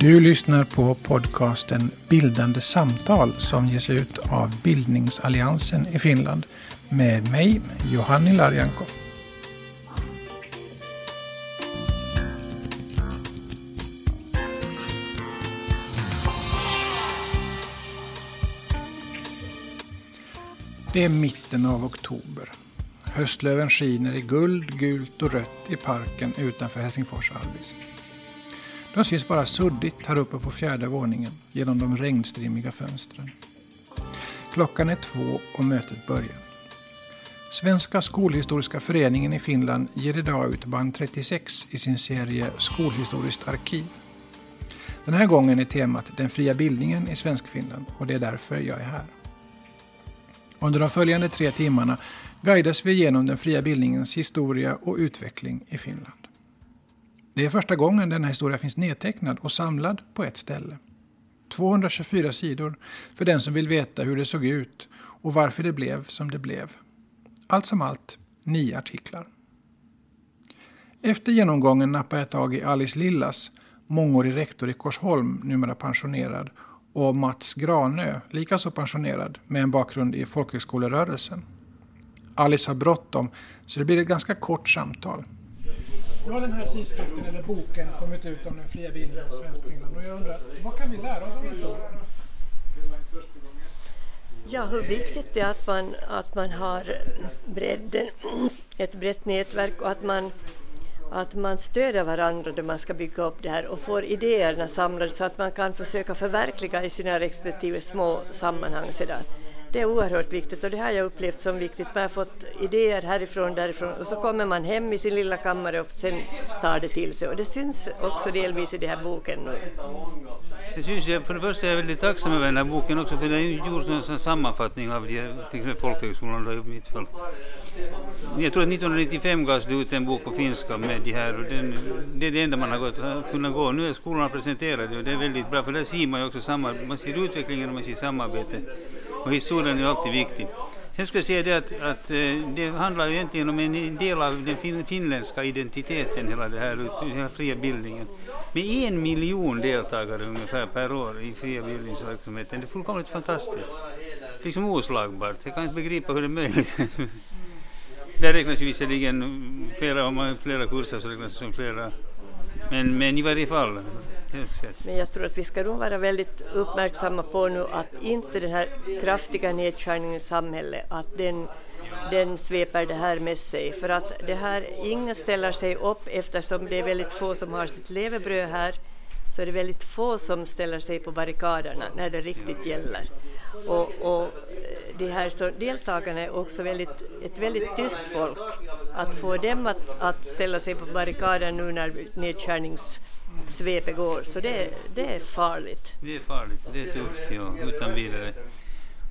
Du lyssnar på podcasten Bildande samtal som ges ut av Bildningsalliansen i Finland med mig, Johanni Larjanko. Det är mitten av oktober. Höstlöven skiner i guld, gult och rött i parken utanför Helsingfors Alvis. De syns bara suddigt här uppe på fjärde våningen genom de regnstrimmiga fönstren. Klockan är två och mötet börjar. Svenska skolhistoriska föreningen i Finland ger idag ut band 36 i sin serie Skolhistoriskt arkiv. Den här gången är temat den fria bildningen i Svenskfinland och det är därför jag är här. Under de följande tre timmarna guidas vi genom den fria bildningens historia och utveckling i Finland. Det är första gången denna historia finns nedtecknad och samlad på ett ställe. 224 sidor för den som vill veta hur det såg ut och varför det blev som det blev. Allt som allt nio artiklar. Efter genomgången nappade jag tag i Alice Lillas, mångårig rektor i Korsholm, numera pensionerad, och Mats Granö, likaså pensionerad, med en bakgrund i folkhögskolerörelsen. Alice har bråttom, så det blir ett ganska kort samtal. Nu har den här tidskriften, eller boken, kommit ut om den fria bildningen i Svenskfinland och jag undrar, vad kan vi lära oss av historien? Ja, hur viktigt det är att man, att man har bredden, ett brett nätverk och att man, att man stöder varandra när man ska bygga upp det här och får idéerna samlade så att man kan försöka förverkliga i sina respektive små sammanhang. Sedan det är oerhört viktigt och det har jag upplevt som viktigt. Man har fått idéer härifrån och därifrån och så kommer man hem i sin lilla kammare och sen tar det till sig och det syns också delvis i den här boken. Det syns för det första är jag väldigt tacksam över den här boken också för den har gjort en sammanfattning av till exempel folkhögskolan då, i mitt fall. Jag tror att 1995 gavs det ut en bok på finska med de här och den, det är det enda man har gått, kunnat gå. Nu är skolan presenterad och det är väldigt bra för där ser man ju också samma, man ser utvecklingen och man ser samarbete och historien är alltid viktig. Sen skulle jag säga det att, att eh, det handlar ju egentligen om en del av den fin finländska identiteten, hela det här, den här fria bildningen. Med en miljon deltagare ungefär per år i fria bildningsverksamheten, det är fullkomligt fantastiskt. Liksom oslagbart, jag kan inte begripa hur det är möjligt. Där räknas ju visserligen flera, om man har flera kurser så räknas det som flera, men, men i varje fall men jag tror att vi ska nog vara väldigt uppmärksamma på nu att inte den här kraftiga nedskärningen i samhället, att den, den sveper det här med sig. För att det här, ingen ställer sig upp eftersom det är väldigt få som har sitt levebröd här, så är det väldigt få som ställer sig på barrikaderna när det riktigt gäller. Och, och de här så deltagarna är också väldigt, ett väldigt tyst folk. Att få dem att, att ställa sig på barrikaden nu när nedskärnings svepet går. Så det, det är farligt. Det är farligt, det är tufft, ja, utan vidare.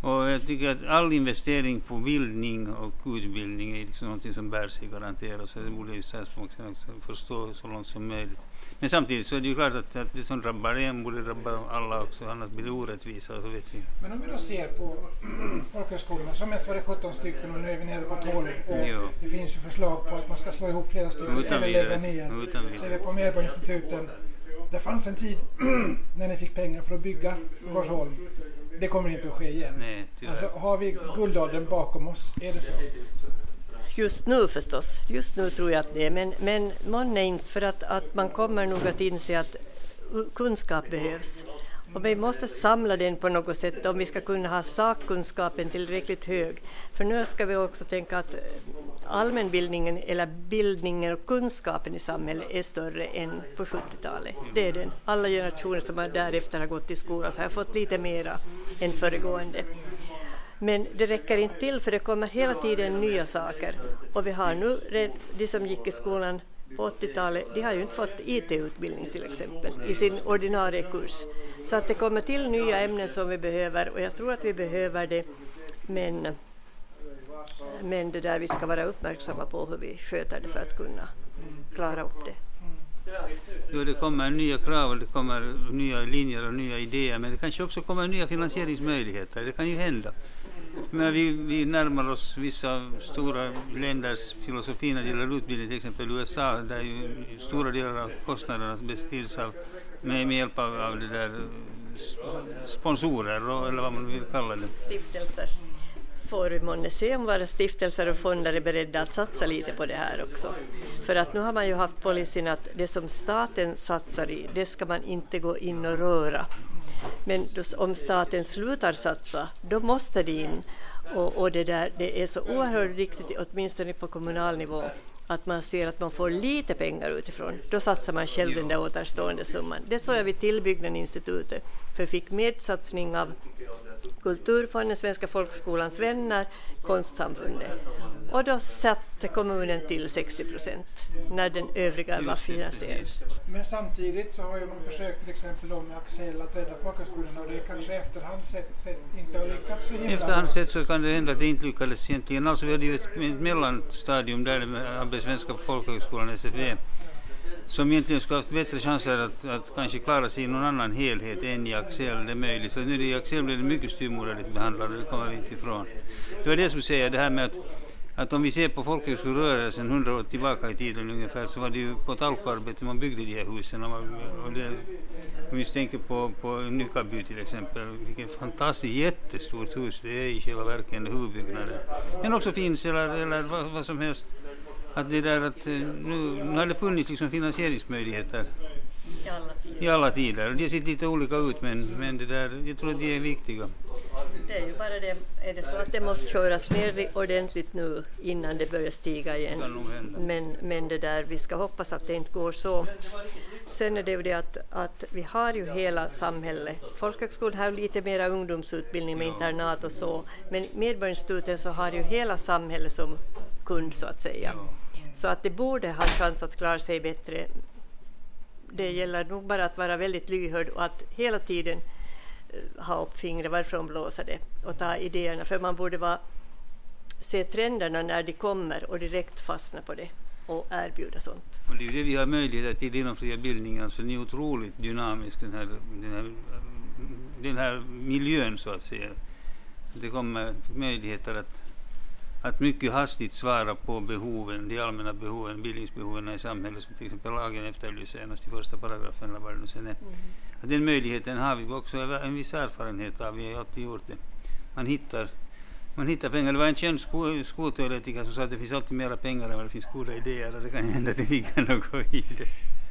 Och jag tycker att all investering på bildning och utbildning är liksom något som bär sig garanterat. Så det borde ju statsmakten förstå så långt som möjligt. Men samtidigt så är det ju klart att, att det som drabbar en borde drabba alla också, annars blir det orättvisa. Så vet vi. Men om vi då ser på folkhögskolorna, som mest var det 17 stycken och nu är vi nere på 12 och jo. det finns ju förslag på att man ska slå ihop flera stycken Utan eller lägga ner. Utan ser vi på Medborgarinstituten, det fanns en tid när ni fick pengar för att bygga Korsholm. Det kommer inte att ske igen. Nej, alltså, har vi guldåldern bakom oss? Är det så? Just nu förstås, just nu tror jag att det är, men, men månne inte för att, att man kommer nog att inse att kunskap behövs. Och vi måste samla den på något sätt om vi ska kunna ha sakkunskapen tillräckligt hög. För nu ska vi också tänka att allmänbildningen eller bildningen och kunskapen i samhället är större än på 70-talet. Det är den. Alla generationer som därefter har gått i skolan så har fått lite mera än föregående. Men det räcker inte till för det kommer hela tiden nya saker. Och vi har nu, de som gick i skolan på 80-talet, de har ju inte fått IT-utbildning till exempel i sin ordinarie kurs. Så att det kommer till nya ämnen som vi behöver och jag tror att vi behöver det. Men, men det där vi ska vara uppmärksamma på hur vi sköter det för att kunna klara upp det. Jo, det kommer nya krav och det kommer nya linjer och nya idéer men det kanske också kommer nya finansieringsmöjligheter. Det kan ju hända. Men vi, vi närmar oss vissa stora länders filosofi när det gäller utbildning, till exempel USA, där ju stora delar av kostnaderna bestrids av med, med hjälp av, av det där sponsorer eller vad man vill kalla det. Stiftelser. Får månne se om våra stiftelser och fonder är beredda att satsa lite på det här också. För att nu har man ju haft policyn att det som staten satsar i, det ska man inte gå in och röra. Men om staten slutar satsa, då måste det in. Och, och, det, där, det är så oerhört viktigt, åtminstone på kommunal nivå, att man ser att man får lite pengar utifrån. Då satsar man själv den där återstående summan. Det såg jag vid Tillbyggnaden-institutet, för jag fick medsatsning av Kulturfonden, Svenska folkskolans vänner, Konstsamfundet. Och då satte kommunen till 60 procent när den övriga var finansierad. Men samtidigt så har ju man försökt till exempel med Axel att rädda folkhögskolorna och det kanske efterhand sett, sett inte har lyckats så himla Efterhand sett så kan det hända att det inte lyckades egentligen. Alltså vi hade ju ett mellanstadium där med Svenska folkhögskolan, SFE, som egentligen skulle haft bättre chanser att, att kanske klara sig i någon annan helhet än i Axel, det är möjligt. För nu i Axel blir det mycket styvmoderligt behandlade, det kommer vi inte ifrån. Det var det jag skulle säga, det här med att att om vi ser på folkhögskolorörelsen 100 år tillbaka i tiden ungefär så var det ju på talkarbete man byggde de här husen. Och, och det, om vi tänker på, på Nykarby till exempel, vilket fantastiskt jättestort hus det är i själva verket, huvudbyggnaden. Men också finns eller, eller vad, vad som helst att det där att eh, nu, nu har det funnits liksom finansieringsmöjligheter I alla tider. i alla tider. De ser lite olika ut men, men det där, jag tror att de är viktiga. Det är ju bara det, är det så att det måste köras ner ordentligt nu innan det börjar stiga igen. Men, men det där, vi ska hoppas att det inte går så. Sen är det ju det att, att vi har ju hela samhället. Folkhögskolan har lite mera ungdomsutbildning med internat och så, men Medborgarinstitutet så har ju hela samhället som kund så att säga. Så att det borde ha chans att klara sig bättre. Det gäller nog bara att vara väldigt lyhörd och att hela tiden eh, ha upp fingret varifrån blåser det och ta idéerna. För man borde vara, se trenderna när de kommer och direkt fastna på det och erbjuda sånt. Och det är det vi har möjlighet till inom fria bildningen. Alltså den är otroligt dynamisk den här, den här, den här miljön så att säga. Det kommer möjligheter att, att mycket hastigt svara på behoven, de allmänna behoven, bildningsbehoven i samhället som till exempel lagen efterlyser senast i första paragrafen eller vad det nu sen är. Att Den möjligheten har vi också en viss erfarenhet av, vi har alltid gjort det. Man hittar man hittar pengar. Det var en känd sko, skolteoretiker som sa att det finns alltid mera pengar än vad det finns goda idéer och det kan hända att det ligger något i det.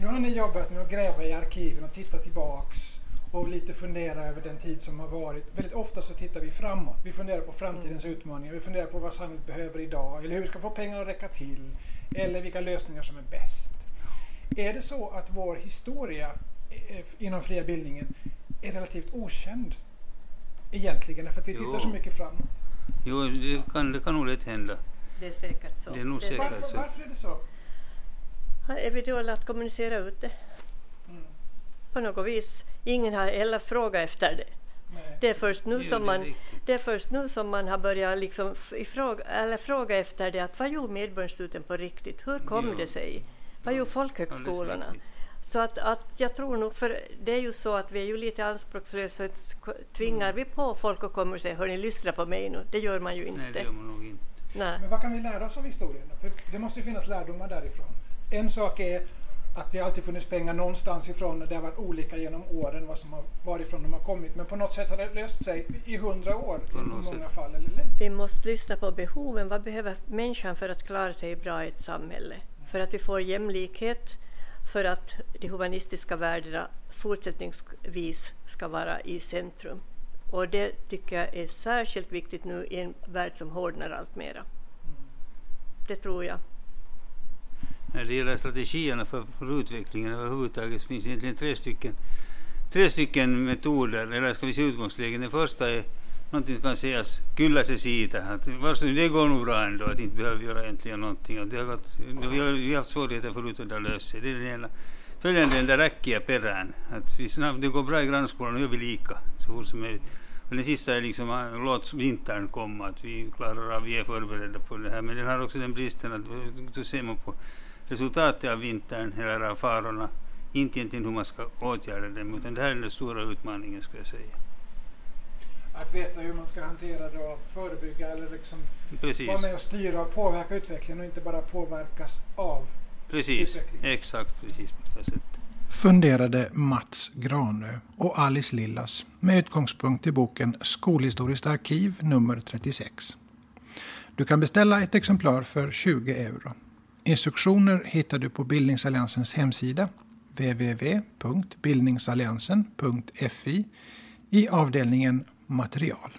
Nu har ni jobbat med att gräva i arkiven och titta tillbaks och lite fundera över den tid som har varit. Väldigt ofta så tittar vi framåt. Vi funderar på framtidens utmaningar. Vi funderar på vad samhället behöver idag eller hur vi ska få pengarna att räcka till eller vilka lösningar som är bäst. Är det så att vår historia eh, inom fria bildningen är relativt okänd egentligen för att vi tittar Jo. så mycket framåt? Jo, det kan, det kan nog lätt hända. Det är säkert så. Det är nog är säkert. Varför, så. varför är det så? Är vi dåliga att kommunicera ut det? På något vis. Ingen har heller frågat efter det. Nej. Det är först nu som man, riktigt. det är först nu som man har börjat liksom ifråga, eller fråga efter det. Att vad gjorde Medborgarinstituten på riktigt? Hur kom Jo. det sig? Vad gjorde folkhögskolorna? Så att, att jag tror nog, för det är ju så att vi är ju lite anspråkslösa. och Tvingar vi på folk att komma och säga hörni, lyssna på mig nu? Det gör man ju inte. Nej, det gör man nog inte. Nej. Men vad kan vi lära oss av historien? För det måste ju finnas lärdomar därifrån. En sak är att det alltid funnits pengar någonstans ifrån och det har varit olika genom åren vad som har, varifrån de har kommit. Men på något sätt har det löst sig i hundra år På i något många sätt. fall. Eller längre. Vi måste lyssna på behoven. Vad behöver människan för att klara sig bra i ett samhälle? För att vi får jämlikhet, för att de humanistiska värdena fortsättningsvis ska vara i centrum. Och det tycker jag är särskilt viktigt nu i en värld som hårdnar allt mera. Det tror jag. När det gäller strategierna för, för utvecklingen överhuvudtaget så finns det egentligen tre stycken, tre stycken metoder, eller ska vi säga utgångslägen. Den första är någonting som kan sägas, kyllä sig siitä, att varsågod, det går nog bra ändå, att inte behöver göra egentligen någonting. Det har varit, vi, har, vi har haft svårigheter förut och det har löst sig. Det är den ena. Följande den där räckiga perään, att vi snabbt, det går bra i grannskolan, nu gör vi lika så fort som möjligt. Och den sista är liksom, låt vintern komma, att vi klarar av, vi är förberedda på det här. Men den har också den bristen att då ser man på resultatet av vintern, hela de här farorna, inte egentligen hur man ska åtgärda dem, utan det här är den stora utmaningen skulle jag säga. Att veta hur man ska hantera det och förebygga eller liksom Precis. vara med och styra och påverka utvecklingen och inte bara påverkas av Precis, utvecklingen. exakt precis på det sättet funderade Mats Granö och Alice Lillas med utgångspunkt i boken Skolhistoriskt arkiv nummer 36. Du kan beställa ett exemplar för 20 euro. Instruktioner hittar du på Bildningsalliansens hemsida www.bildningsalliansen.fi i avdelningen Material.